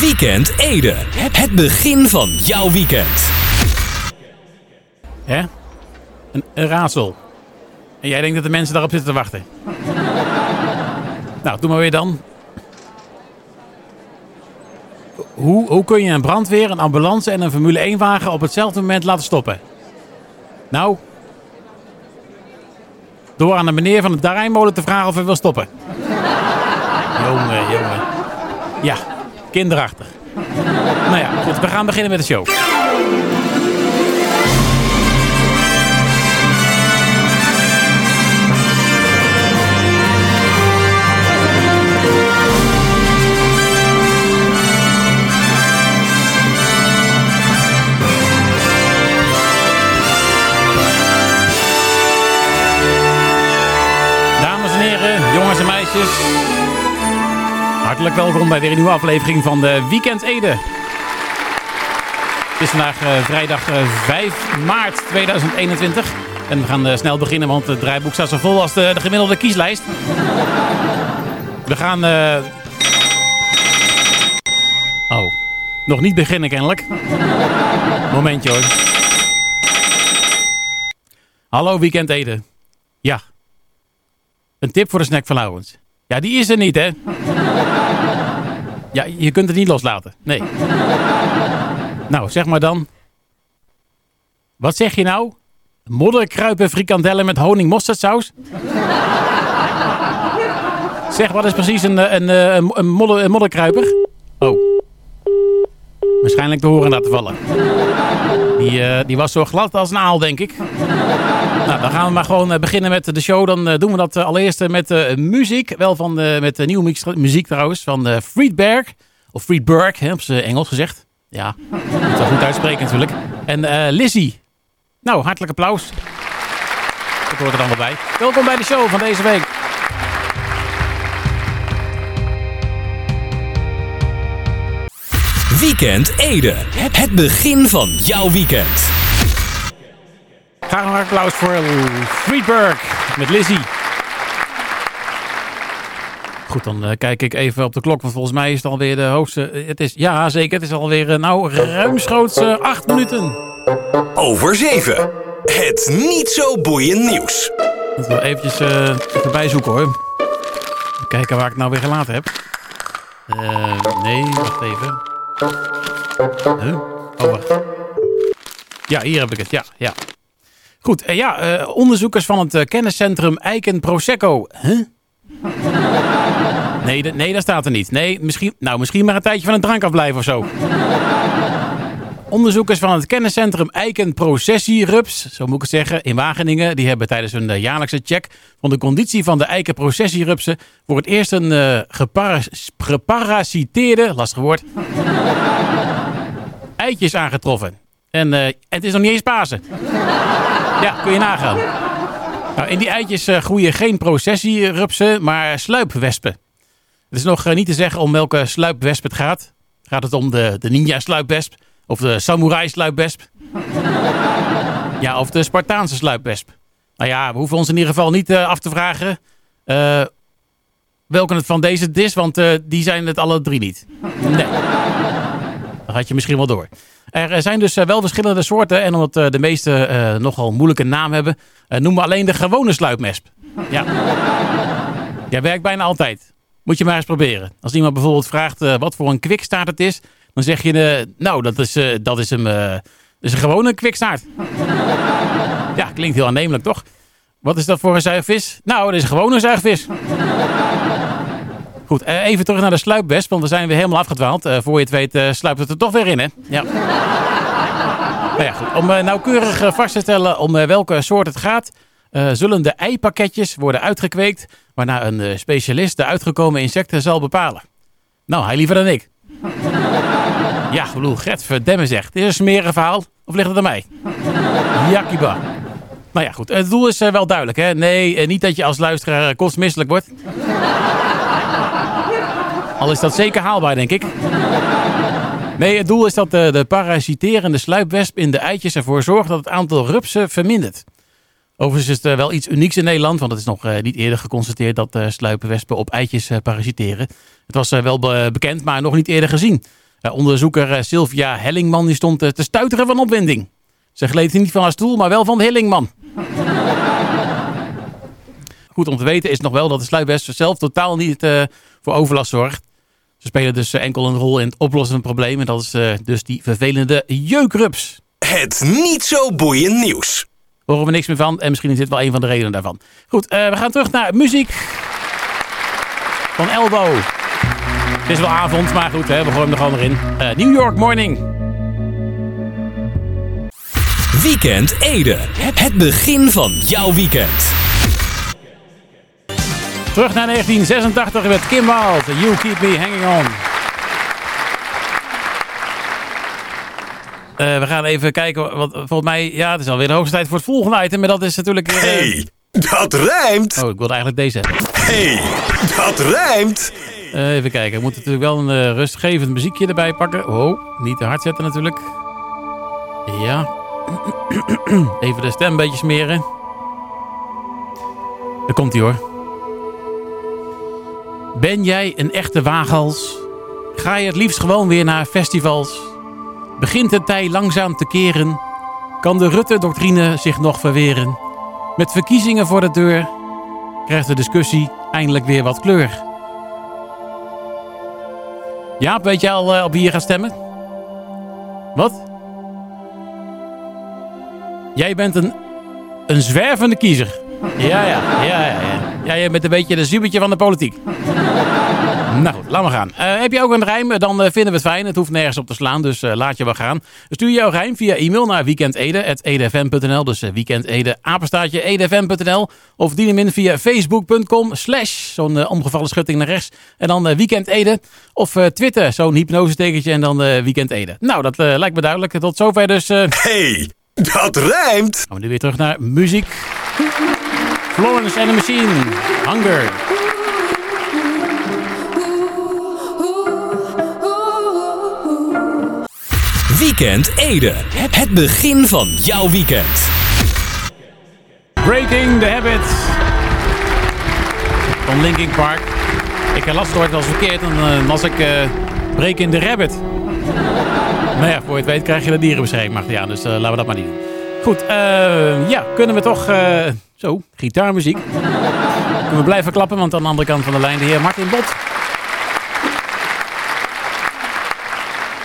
Weekend Ede. Het begin van jouw weekend. Hè? Een, raadsel. En jij denkt dat de mensen daarop zitten te wachten. nou, doe maar weer dan. Hoe, hoe kun je een brandweer, een ambulance en een Formule 1-wagen op hetzelfde moment laten stoppen? Nou, door aan de meneer van de Darijnmolen te vragen of hij wil stoppen. jongen, jongen. Ja, kinderachtig. nou ja, we gaan beginnen met de show. Dames en heren, jongens en meisjes. Hartelijk welkom bij weer een nieuwe aflevering van de Weekend Ede. Het is vandaag eh, vrijdag eh, 5 maart 2021. En we gaan eh, snel beginnen, want het draaiboek staat zo vol als de, de gemiddelde kieslijst. We gaan... eh, Oh, nog niet beginnen kennelijk. Momentje hoor. Hallo Weekend Ede. Ja, een tip voor de snack van Lauwens. Ja, die is er niet, hè? Ja, je kunt het niet loslaten. Nee. Nou, zeg maar dan. Wat zeg je nou? Modderkruipen frikandellen met honing mosterdsaus? Zeg, wat is precies een, eh, een, eh, een, een, modder, een modderkruiper? Oh. Waarschijnlijk te horen laten vallen. Die, eh, die was zo glad als een aal, denk ik. Nou, dan gaan we maar gewoon eh, beginnen met de show. Dan eh, doen we dat allereerst met muziek. Wel van, met nieuwe mix- muziek trouwens. Van Friedberg. Of Friedberg, hè, op zijn Engels gezegd. Ja, moet wel goed uitspreken natuurlijk. En eh Lizzie. Nou, hartelijk applaus. Dat hoort er dan wel bij. Welkom bij de show van deze week. Weekend Ede. Het begin van jouw weekend. Graag een applaus voor Friedberg met Lizzie. Goed, dan eh, kijk ik even op de klok, want volgens mij is het alweer de hoogste. eh, Het is, ja, zeker. Het is alweer, eh, nou, ruimschoots eh, acht minuten. Over 7. Het niet zo boeiend nieuws. Moeten we eventjes eh even bijzoeken hoor. Kijken waar ik het nou weer gelaten heb. Eh, nee, wacht even. Oh, wacht. Ja, hier heb ik het. Ja, ja. Goed, eh, ja, eh, onderzoekers van het eh, kenniscentrum Eiken Prosecco. Huh? Nee, nee, dat staat er niet. Nee, misschien, nou, misschien maar een tijdje van een drank afblijven of zo. Onderzoekers van het kenniscentrum Eiken Processierups, zo moet ik het zeggen, in Wageningen, die hebben tijdens hun eh, jaarlijkse check van de conditie van de Eiken Processierupsen voor het eerst een eh, geparas- geparasiteerde, lastig woord, eitjes aangetroffen. En eh, het is nog niet eens Pasen. Ja, kun je nagaan. Nou, in die eitjes groeien geen processierupsen, maar sluipwespen. Het is nog niet te zeggen om welke sluipwesp het gaat. Gaat het om de, de ninja-sluipwesp? Of de samurai-sluipwesp? ja, of de Spartaanse sluipwesp? Nou ja, we hoeven ons in ieder geval niet eh, af te vragen eh, welke het van deze is, want eh, die zijn het alle drie niet. Nee. Dat had je misschien wel door. Er zijn dus wel verschillende soorten en omdat de meeste nogal moeilijke naam hebben, noemen we alleen de gewone sluipwesp. Ja. Ja, werkt bijna altijd. Moet je maar eens proberen. Als iemand bijvoorbeeld vraagt wat voor een kwikstaart het is, dan zeg je, eh, nou, dat is, eh, dat is, een, eh, dat is een gewone kwikstaart. ja, klinkt heel aannemelijk, toch? Wat is dat voor een zuigvis? Nou, dat is een gewone zuigvis. Goed, even terug naar de sluipwesp, want we zijn weer helemaal afgedwaald. Voor je het weet eh, sluipt het er toch weer in, hè? Ja. nou ja, goed. Om eh, nauwkeurig vast te stellen om welke soort het gaat, zullen de eipakketjes worden uitgekweekt, waarna een specialist de uitgekomen insecten zal bepalen. Nou, hij liever dan ik. ja, ik bedoel, Gert zegt. Is een smerig verhaal of ligt het aan mij? Jakiba. Nou ja, goed. Het doel is eh, wel duidelijk, hè? Nee, eh, niet dat je als luisteraar eh, kotsmisselijk wordt. Al is dat zeker haalbaar, denk ik. Nee, het doel is dat de, de parasiterende sluipwesp in de eitjes ervoor zorgt dat het aantal rupsen vermindert. Overigens is het eh, wel iets unieks in Nederland, want het is nog eh, niet eerder geconstateerd dat eh, sluipwespen op eitjes parasiteren. Het was wel be- bekend, maar nog niet eerder gezien. Onderzoeker Sylvia Hellingman stond te stuiteren van opwinding. Ze gleed niet van haar stoel, maar wel van Hellingman. Goed om te weten is nog wel dat de sluipwespen zelf totaal niet voor overlast zorgt. Ze spelen dus enkel een rol in het oplossen van het probleem. En dat is dus die vervelende jeukrups. Het niet zo boeiend nieuws. Horen we niks meer van. En misschien is dit wel een van de redenen daarvan. Goed, we gaan terug naar muziek. Van Elbow. Het is wel avond, maar goed, hè, we gooien hem er gewoon erin. Uh, New York Morning. Weekend Ede. Het begin van jouw weekend. Terug naar 1986 met Kim Wild. You Keep Me Hanging On. Uh, we gaan even kijken. Volgens mij, ja, het is alweer de hoogste tijd voor het volgende item. Maar dat is natuurlijk. Uh, hey, dat rijmt. Oh, ik wilde eigenlijk deze. Hey, dat rijmt. Uh, even kijken. Ik moet natuurlijk wel een rustgevend muziekje erbij pakken. Oh, niet te hard zetten natuurlijk. Ja. Even de stem een beetje smeren. Daar komt hij hoor. Ben jij een echte waaghals? Ga je het liefst gewoon weer naar festivals? Begint het tij langzaam te keren? Kan de Rutte-doctrine zich nog verweren? Met verkiezingen voor de deur krijgt de discussie eindelijk weer wat kleur. Jaap, weet je al uh, op wie je gaat stemmen? Wat? Jij bent een, een zwervende kiezer. Ja, ja, ja, ja. ja. Je bent een beetje de zubertje van de politiek. Nou goed, laat maar gaan. Uh, heb je ook een rijm? Dan uh, vinden we het fijn. Het hoeft nergens op te slaan, dus uh, laat je wel gaan. Stuur jouw rijm via e-mail naar weekendede.edfm.nl. Dus weekendede, apenstaatje, edfm.nl. Of dien hem in via facebook.com slash zo'n omgevallen schutting naar rechts. En dan weekendede. Of Twitter, zo'n hypnosetekentje en dan weekendede. Nou, dat lijkt me duidelijk. Tot zover dus. Hey, dat rijmt! Gaan we nu weer terug naar muziek. Florence and the Machine, Hunger. Weekend Ede. Het begin van jouw weekend. Breaking the Habit. Van Linkin Park. Ik las het ooit als verkeerd en dan was ik uh, Breaking the Rabbit. nou ja, voor je het weet krijg je de dierenbescherming. Maar ja, dus uh, laten we dat maar niet doen. Goed, ja, kunnen we toch... Zo, gitaarmuziek. Kunnen we blijven klappen, want aan de andere kant van de lijn de heer Martin Bot.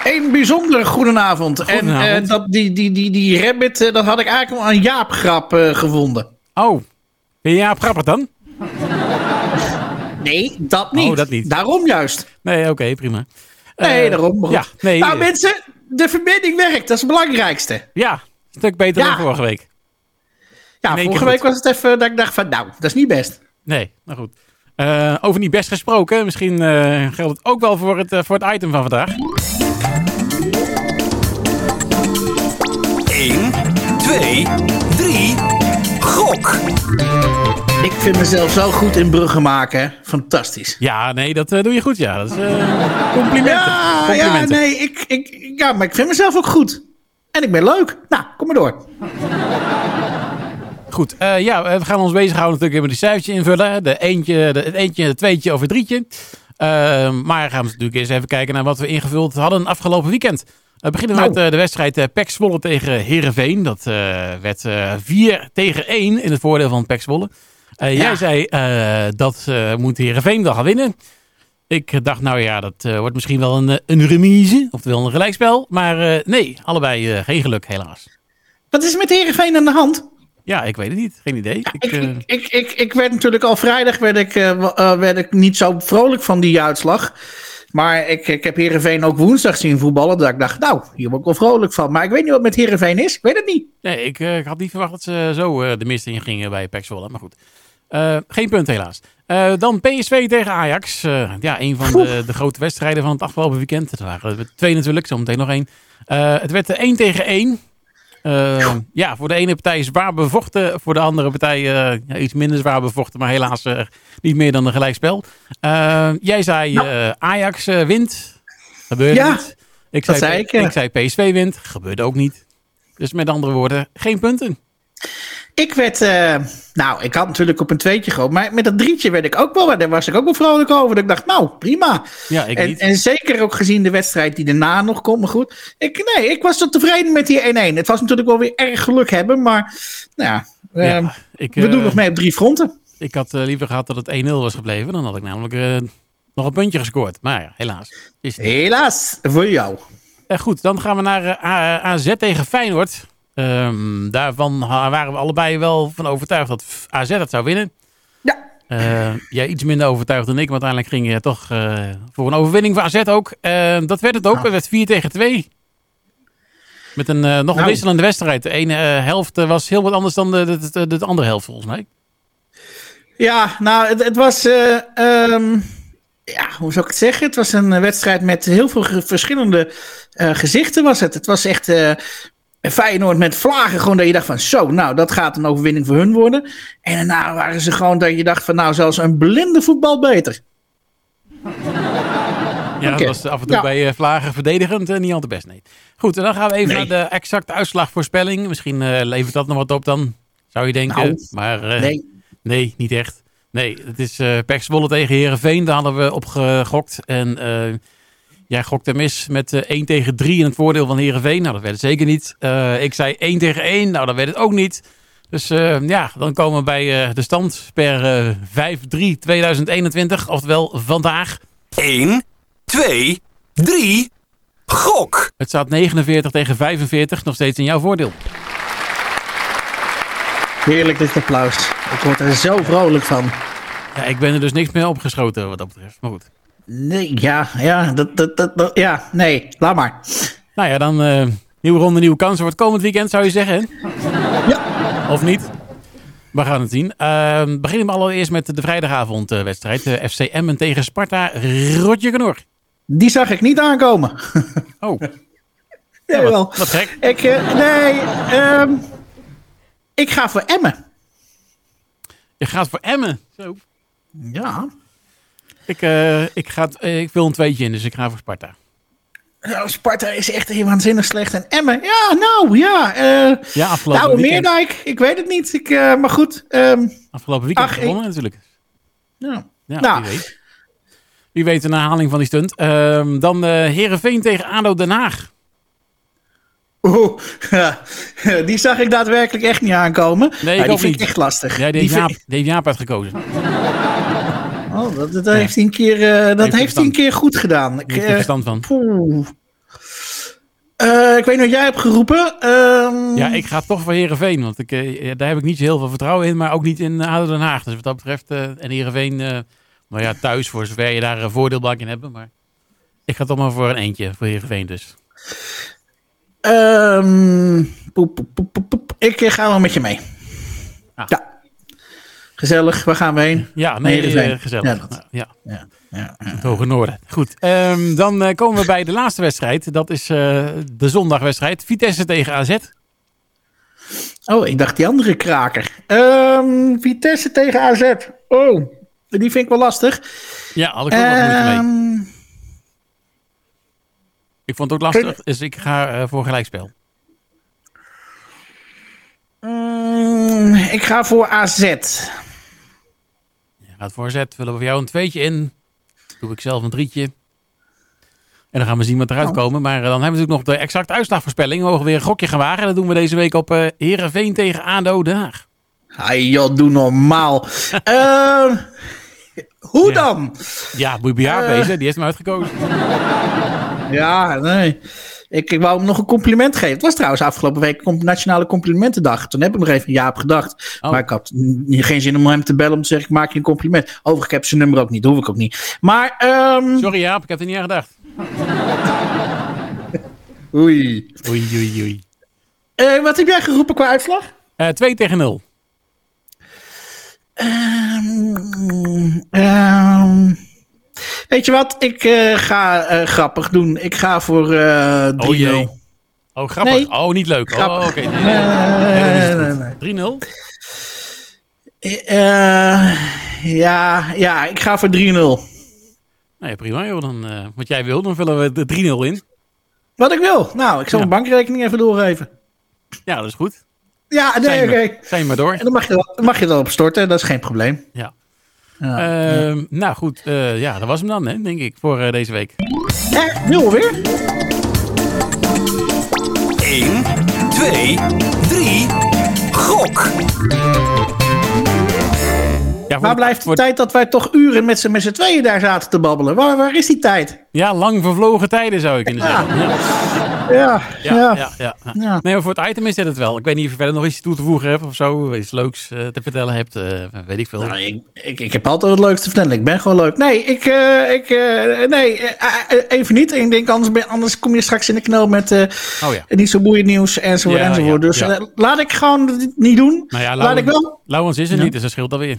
Een bijzondere goedenavond. goedenavond. En uh, dat, die, die, die, die rabbit, uh, dat had ik eigenlijk al aan Jaap Grap uh, gevonden. Oh, ben je Jaap dan? Nee, dat niet. Oh, dat niet. Daarom juist. Nee, oké, okay, prima. Nee, daarom. Ja, nee, nou mensen, de verbinding werkt. Dat is het belangrijkste. Ja, een stuk beter ja. dan vorige week. Ja, vorige week was het even dat ik dacht van, nou, dat is niet best. Nee, nou goed. Uh, over niet best gesproken, misschien uh, geldt het ook wel voor het, uh, voor het item van vandaag. 2, 3, gok! Ik vind mezelf zo goed in bruggen maken. Fantastisch. Ja, nee, dat doe je goed, ja. Dat is complimenten. Ja, complimenten. ja, nee, ik, ik, ja, maar ik vind mezelf ook goed. En ik ben leuk. Nou, kom maar door. Goed, uh, ja, we gaan ons bezighouden natuurlijk met die cijfertje invullen. De eentje, de, het eentje, het tweetje of het drietje. Uh, maar gaan we natuurlijk eens even kijken naar wat we ingevuld hadden afgelopen weekend. We beginnen nou. met uh, de wedstrijd uh, PEC Zwolle tegen Heerenveen. Dat werd 4 tegen 1 in het voordeel van PEC Zwolle. Ja. Jij zei dat moet Heerenveen wel gaan winnen. Ik dacht, nou ja, dat wordt misschien wel een, een remise, oftewel een gelijkspel. Maar nee, allebei geen geluk helaas. Wat is er met Heerenveen aan de hand? Ja, ik weet het niet. Geen idee. Ja, ik, ik, ik, ik, ik, werd natuurlijk al vrijdag werd ik, werd ik niet zo vrolijk van die uitslag. Maar ik, ik heb Heerenveen ook woensdag zien voetballen. Dat ik dacht, nou, hier word ik wel vrolijk van. Maar ik weet niet wat met Heerenveen is. Ik weet het niet. Nee, ik, uh, ik had niet verwacht dat ze zo de mist in gingen bij Zwolle. Maar goed. geen punt helaas. dan PSV tegen Ajax. ja, een van de, de, grote wedstrijden van het afgelopen weekend. Er waren er twee natuurlijk, zometeen nog één. het werd 1 tegen 1. Uh, ja, voor de ene partij zwaar bevochten. Voor de andere partij uh, ja, iets minder zwaar bevochten. Maar helaas uh, niet meer dan een gelijkspel. jij zei nou. Ajax wint. Gebeurde ja, niet. Ik zei, zei ik, ik zei PSV wint. Gebeurde ook niet. Dus met andere woorden, geen punten. Ik werd, eh, nou, ik had natuurlijk op een tweetje gehoopt, maar met dat drietje werd ik ook wel, daar was ik ook wel vrolijk over. Dat ik dacht, nou, prima. Ja, ik en, niet. en zeker ook gezien de wedstrijd die daarna nog komt, maar goed. Ik, nee, ik was toch tevreden met die 1-1. Het was natuurlijk wel weer erg geluk hebben, maar nou ja, Ja, ehm, ik, we doen eh, nog mee op drie fronten. Ik had eh, liever gehad dat het 1-0 was gebleven. Dan had ik namelijk nog een puntje gescoord. Maar ja, helaas. Is het. Helaas, voor jou. Eh, goed, dan gaan we naar AZ tegen Feyenoord. Ehm, daarvan waren we allebei wel van overtuigd dat AZ het zou winnen. Ja. Jij iets minder overtuigd dan ik, want uiteindelijk ging je toch eh, voor een overwinning voor AZ ook. Eh, dat werd het ook. Het werd 4 tegen 2. Met een eh, nog een Nou. wisselende wedstrijd. De ene helft was heel wat anders dan de, de, de, de andere helft volgens mij. Ja, nou, het, het was. eh, ehm, ja, hoe zou ik het zeggen? Het was een wedstrijd met heel veel verschillende gezichten. Was het. Het was echt. Eh Feyenoord met vlagen. Gewoon dat je dacht van. Zo, nou, dat gaat een overwinning voor hun worden. En daarna waren ze gewoon dat je dacht van. Nou, zelfs een blinde voetbal beter. Ja, dat was af en toe Ja. bij eh, Vlagen verdedigend en niet al te best, nee. Goed, en dan gaan we even Nee. naar de exacte uitslagvoorspelling. Misschien eh, levert dat nog wat op dan, zou je denken. Nou, maar eh, Nee. nee, niet echt. Nee, het is eh Pek Zwolle tegen Herenveen. Daar hadden we op gegokt. En eh, jij gokte mis met eh 1 tegen 3 in het voordeel van Herenveen. Nou, dat werd het zeker niet. Eh, ik zei 1 tegen 1. Nou, dat werd het ook niet. Dus eh, ja, dan komen we bij eh, de stand per eh 5-3-2021. Oftewel vandaag. 1, 2, 3. Gok! Het staat 49 tegen 45, nog steeds in jouw voordeel. Heerlijk dit applaus. Ik word er zo vrolijk van. Ja, ik ben er dus niks meer opgeschoten wat dat betreft. Maar goed. Nee, ja, ja, dat, dat, dat, dat- ja, nee, laat maar. Nou ja, dan eh, nieuwe ronde, nieuwe kansen voor het komend weekend, zou je zeggen. Ja. Of niet? We gaan het zien. Ehm beginnen we allereerst met de vrijdagavondwedstrijd. Uh, FC Emmen tegen Sparta. Rotje Knor. Die zag ik niet aankomen. Oh, Nee, wat, wel. wat gek. Ik, eh, nee, ehm, ik ga voor Emmen. Je gaat voor Emmen. Zo. Ja. Ik, eh, ik, ga, eh, ik wil een tweetje in, dus ik ga voor Sparta. Nou, Sparta is echt heel waanzinnig slecht. En Emmen, ja, nou, ja. eh Ja, afgelopen nou, weekend, Meerdijk, ik weet het niet. Ik, maar goed. ehm, afgelopen weekend Ach, ik- gewonnen natuurlijk. ja. Ja, Nou. wie weet. Wie weet een herhaling van die stunt. Ehm, dan Herenveen tegen ADO Den Haag. Oeh, die zag ik daadwerkelijk echt niet aankomen. Nee, ik Ja, die vind niet. ik echt lastig. Ja, die die heeft Jaap, vind- die heeft Jaap uitgekozen. oh, dat, dat heeft hij een keer, eh, dat Heeft heeft hij een keer goed gedaan. Ik, heeft er eh, verstand van. poeh. Eh, ik weet niet wat jij hebt geroepen. Ehm, Ja, ik ga toch voor Herenveen, want ik, daar heb ik niet zo heel veel vertrouwen in, maar ook niet in ADO Den Haag. Dus wat dat betreft, en Herenveen, nou ja, thuis voor zover je daar een voordeelbank in hebt. Maar ik ga toch maar voor een eentje voor Herenveen dus. Ehm, poep, poep, poep, poep, poep. Ik ga wel met je mee. Ah. Ja. Gezellig, waar gaan we heen? Ja, nee, eh, gezellig. Ja, dat- ja, Ja, het Hoge Noorden. Goed, ehm, dan eh, komen we bij de laatste wedstrijd. Dat is eh, de zondagwedstrijd. Vitesse tegen AZ. Oh, ik dacht die andere kraker. Ehm, Vitesse tegen AZ. Oh, die vind ik wel lastig. Ja, had ik ook wel moeite mee. Ehm, Ik vond het ook lastig, dus ik ga voor gelijkspel. mm, ik ga voor AZ. Gaat voor Z, willen we voor jou een tweetje in. Doe ik zelf een drietje. En dan gaan we zien wat eruit Oh. komen. Maar eh, dan hebben we natuurlijk nog de exacte uitslagvoorspelling. We mogen weer een gokje gaan wagen. Dat doen we deze week op eh Heerenveen tegen ADO Den Haag. Ai joh, doe normaal. Ehm, hoe Ja. dan? Ja, moet je bij jou Eh. Die heeft hem uitgekozen. Ja, nee. Ik, ik wou hem nog een compliment geven. Het was trouwens afgelopen week Nationale Complimentendag. Toen heb ik nog even Jaap gedacht. Oh. Maar ik had geen zin om hem te bellen om te zeggen: ik maak je een compliment. Overigens, ik heb zijn nummer ook niet. Dat hoef ik ook niet. Maar, ehm Sorry Jaap, ik heb er niet aan gedacht. oei. Oei, oei, oei. Eh, wat heb jij geroepen qua uitslag? Eh 2 tegen 0. Ehm, ehm, weet je wat? Ik eh, ga eh, grappig doen. Ik ga voor eh 3-0. Oh jee. Oh, grappig. Nee. Oh, niet leuk. Oh, Grappig. oké. Nee, Nee, nee, nee, nee, dat nee, is goed. 3-0. Eh, ja, ja, ik ga voor 3-0. Nou ja, prima joh. Dan, wat jij wil, dan vullen we de 3-0 in. Wat ik wil. Nou, ik zal Ja. mijn bankrekening even doorgeven. Ja, dat is goed. Ja, nee, oké. we- Zijn maar door. En dan mag je, er- mag je erop storten, dat is geen probleem. Ja. Ja. Ehm, nou goed, eh, ja, dat was hem dan, hè, denk ik, voor eh, deze week. Eh, wil weer? 1, 2, 3. Gok. Ja, Waar blijft de voor- tijd dat wij toch uren met z'n met z'n tweeën daar zaten te babbelen? Waar, waar is die tijd? Ja, lang vervlogen tijden zou ik kunnen Ja. zeggen. Ja. Ja, Ja, ja. ja, ja, ja. Ja. Nee, maar voor het item is dit het wel. Ik weet niet of je verder nog iets toe te voegen hebt of zo. Iets leuks eh, te vertellen hebt. eh, weet ik veel. Nou, ik, ik, ik heb altijd het leukste te vertellen. Ik ben gewoon leuk. Nee, ik, eh, ik eh, nee, even niet. Ik denk, anders, ben, anders kom je straks in de knel met eh, Oh ja. niet zo boeiend nieuws enzovoort. Ja, enzovoort. ja, dus ja. eh, laat ik gewoon niet doen. Nou ja, laat ik wel. Lauwens is er Ja. niet, dus dat scheelt alweer.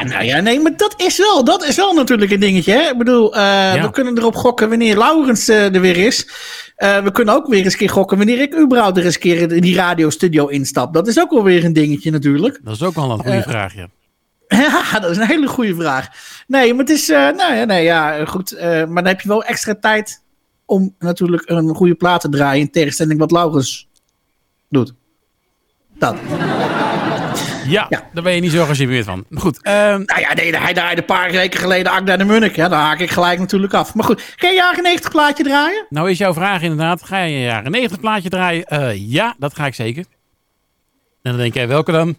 Ja, nou ja, nee, maar dat is wel, dat is wel natuurlijk een dingetje. Hè? Ik bedoel, eh, we kunnen erop gokken wanneer Laurens eh, er weer is. Eh, we kunnen ook weer eens een keer gokken wanneer ik überhaupt er eens een keer in die radiostudio instap. Dat is ook wel weer een dingetje natuurlijk. Dat is ook wel een goede vraag, ja. Ja, dat is een hele goede vraag. Nee, maar het is, nou ja, nee, ja, goed. maar dan heb je wel extra tijd om natuurlijk een goede plaat te draaien. In tegenstelling wat Laurens doet. Dat. Ja, Ja. daar ben je niet zo gecharmeerd van. Maar Goed, ehm, Nou ja, nee, hij draaide een paar weken geleden Agda de Munnik. Ja, daar haak ik gelijk natuurlijk af. Maar goed, ga je jaren 90 plaatje draaien? nou is jouw vraag inderdaad. Ga je een jaren 90 plaatje draaien? Eh, ja, dat ga ik zeker. En dan denk jij, welke dan?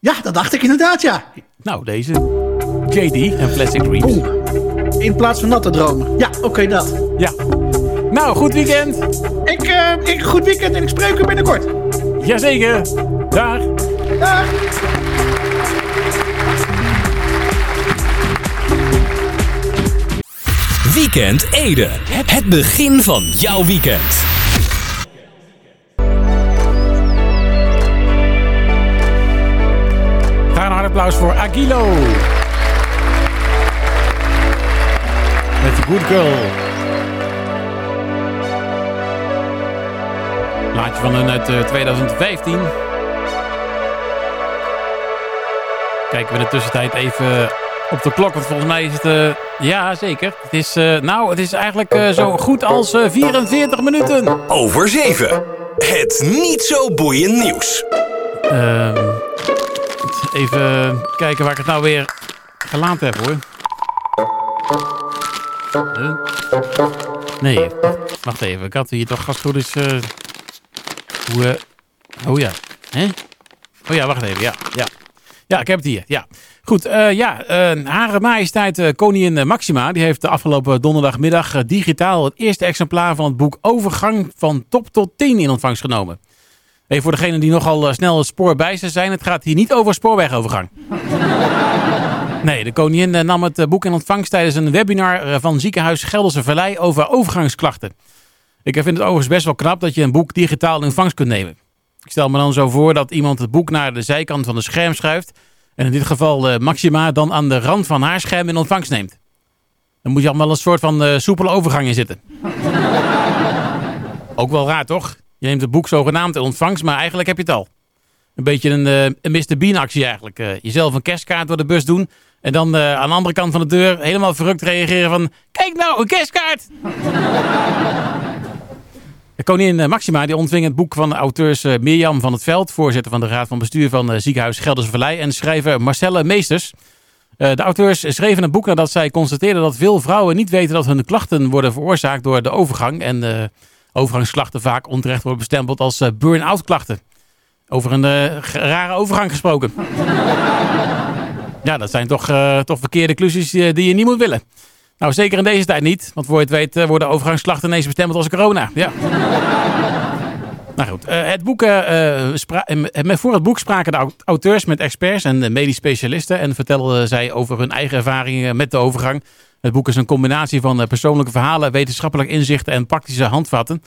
Ja, dat dacht ik inderdaad, ja. Nou, deze. JD en Plastic Dreams. Oeh. In plaats van natte dromen. Ja, oké, dat. Ja. Nou, goed weekend. Ik, eh, ik, goed weekend en ik spreek u binnenkort. Jazeker. Dag. Dag. Weekend Ede. Het begin van jouw weekend. Graag een hard applaus voor Aguilo. Met The Good Girl. Laatje van hun uit eh, 2015. Kijken we in de tussentijd even op de klok. Want volgens mij is het... eh, ja, zeker. Het is, eh, nou, het is eigenlijk eh, zo goed als eh, 44 minuten. Over 7. Het niet zo boeiend nieuws. Ehm, even kijken waar ik het nou weer gelaat heb hoor. Huh? Nee, wacht even. Ik had hier toch als het goed is. hoe, oh ja. Hè? Oh ja, wacht even. Ja, ja. Ja, ik heb het hier. Ja. Goed, eh, ja. eh Hare Majesteit eh, Koningin Maxima. Die heeft de afgelopen donderdagmiddag digitaal het eerste exemplaar van het boek Overgang van top tot 10 in ontvangst genomen. Even voor degenen die nogal snel het spoor bij zijn. Het gaat hier niet over spoorwegovergang. Nee, de koningin nam het boek in ontvangst tijdens een webinar van ziekenhuis Gelderse Vallei over overgangsklachten. Ik vind het overigens best wel knap dat je een boek digitaal in ontvangst kunt nemen. Ik stel me dan zo voor dat iemand het boek naar de zijkant van het scherm schuift. En in dit geval eh, Maxima dan aan de rand van haar scherm in ontvangst neemt. Dan moet je allemaal een soort van eh, soepele overgang in zitten. Ook wel raar toch? Je neemt het boek zogenaamd in ontvangst, maar eigenlijk heb je het al. Een beetje een, eh, een Mr. Bean actie eigenlijk. Jezelf een kerstkaart door de bus doen. En dan aan de andere kant van de deur helemaal verrukt reageren van... Kijk nou, een kerstkaart! De koningin eh, Maxima die ontving het boek van de auteurs eh, Mirjam van het Veld... voorzitter van de Raad van Bestuur van eh, Ziekenhuis Gelderse Vallei... en schrijver Marcelle Meesters. De auteurs schreven het boek nadat zij constateerden dat veel vrouwen niet weten... dat hun klachten worden veroorzaakt door de overgang... en eh, overgangsklachten vaak onterecht worden bestempeld als burn-out klachten. Over een rare overgang gesproken. ja, dat zijn toch, toch verkeerde conclusies die je niet moet willen. Nou, zeker in deze tijd niet. Want voor je het weet eh, worden overgangsklachten ineens bestempeld als corona. Ja. nou goed, eh, het boek, eh, voor het boek spraken de aut- auteurs met experts en medisch specialisten. En vertelden zij over hun eigen ervaringen met de overgang. Het boek is een combinatie van persoonlijke verhalen, wetenschappelijk inzichten en praktische handvatten.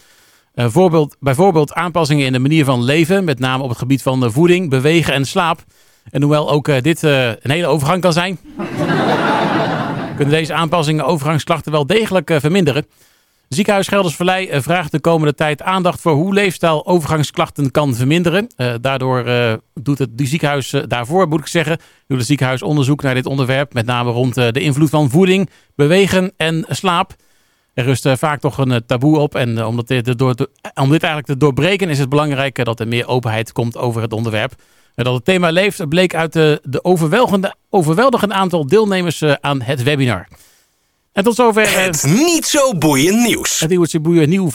Voorbeeld, bijvoorbeeld aanpassingen in de manier van leven, met name op het gebied van voeding, bewegen en slaap. En hoewel ook dit een hele overgang kan zijn, kunnen deze aanpassingen overgangsklachten wel degelijk eh, verminderen. Ziekenhuis Gelders Vallei eh, vraagt de komende tijd aandacht voor hoe leefstijl overgangsklachten kan verminderen. Eh, daardoor doet het ziekenhuis, daarvoor moet ik zeggen, doet het ziekenhuis onderzoek naar dit onderwerp. Met name rond de invloed van voeding, bewegen en slaap. Er rust vaak toch een taboe op. En om, dit, door, om dit eigenlijk te doorbreken is het belangrijk dat er meer openheid komt over het onderwerp. En dat het thema leeft bleek uit de, de overweldigende, overweldigende aantal deelnemers aan het webinar. En tot zover... Het niet zo boeiend nieuws. Het niet zo boeiend nieuw...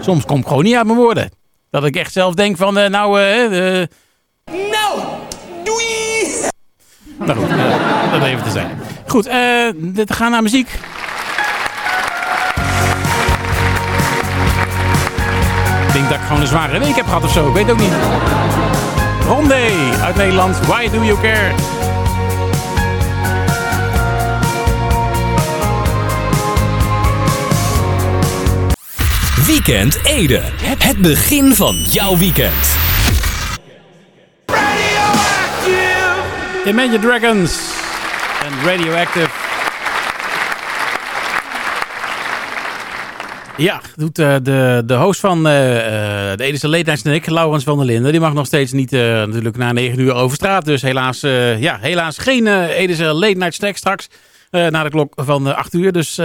Soms komt gewoon niet uit mijn woorden. Dat ik echt zelf denk van, uh, nou... Uh, nou, doei! Nou goed, uh, dat even te zijn. Goed, we gaan naar muziek. Dat ik gewoon een zware week heb gehad of zo. Ik weet ook niet. Rondé uit Nederland. Why do you care? Weekend Ede. Het begin van jouw weekend. Imagine Dragons en Radioactive. Ja, doet uh, de, de host van uh, de Edische Late Night Laurens van der Linden, die mag nog steeds niet natuurlijk na 9 uur over straat. Dus helaas, ja, helaas geen Edische Late Night Snack straks na de klok van 8 uur. Dus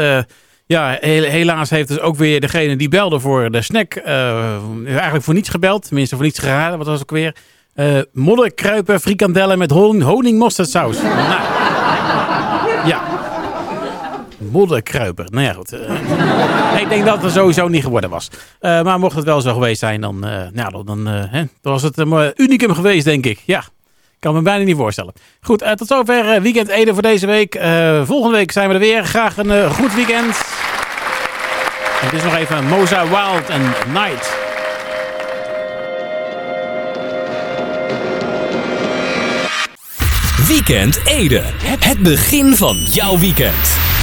ja, helaas heeft dus ook weer degene die belde voor de snack eigenlijk voor niets gebeld. Tenminste voor niets geraden, wat was ook weer? Modderkruipen, frikandellen met honing, honing mosterdsaus. nou, ja. Modderkruiper. Nou ja, goed. Uh, ik denk dat het sowieso niet geworden was. Uh, maar mocht het wel zo geweest zijn, dan, nou, dan, hè, dan was het een unicum geweest, denk ik. Ja, kan me bijna niet voorstellen. Goed, tot zover Weekend Ede voor deze week. volgende week zijn we er weer. Graag een goed weekend. Het is nog even Moza Wild en Night. Weekend Ede. Het begin van jouw weekend.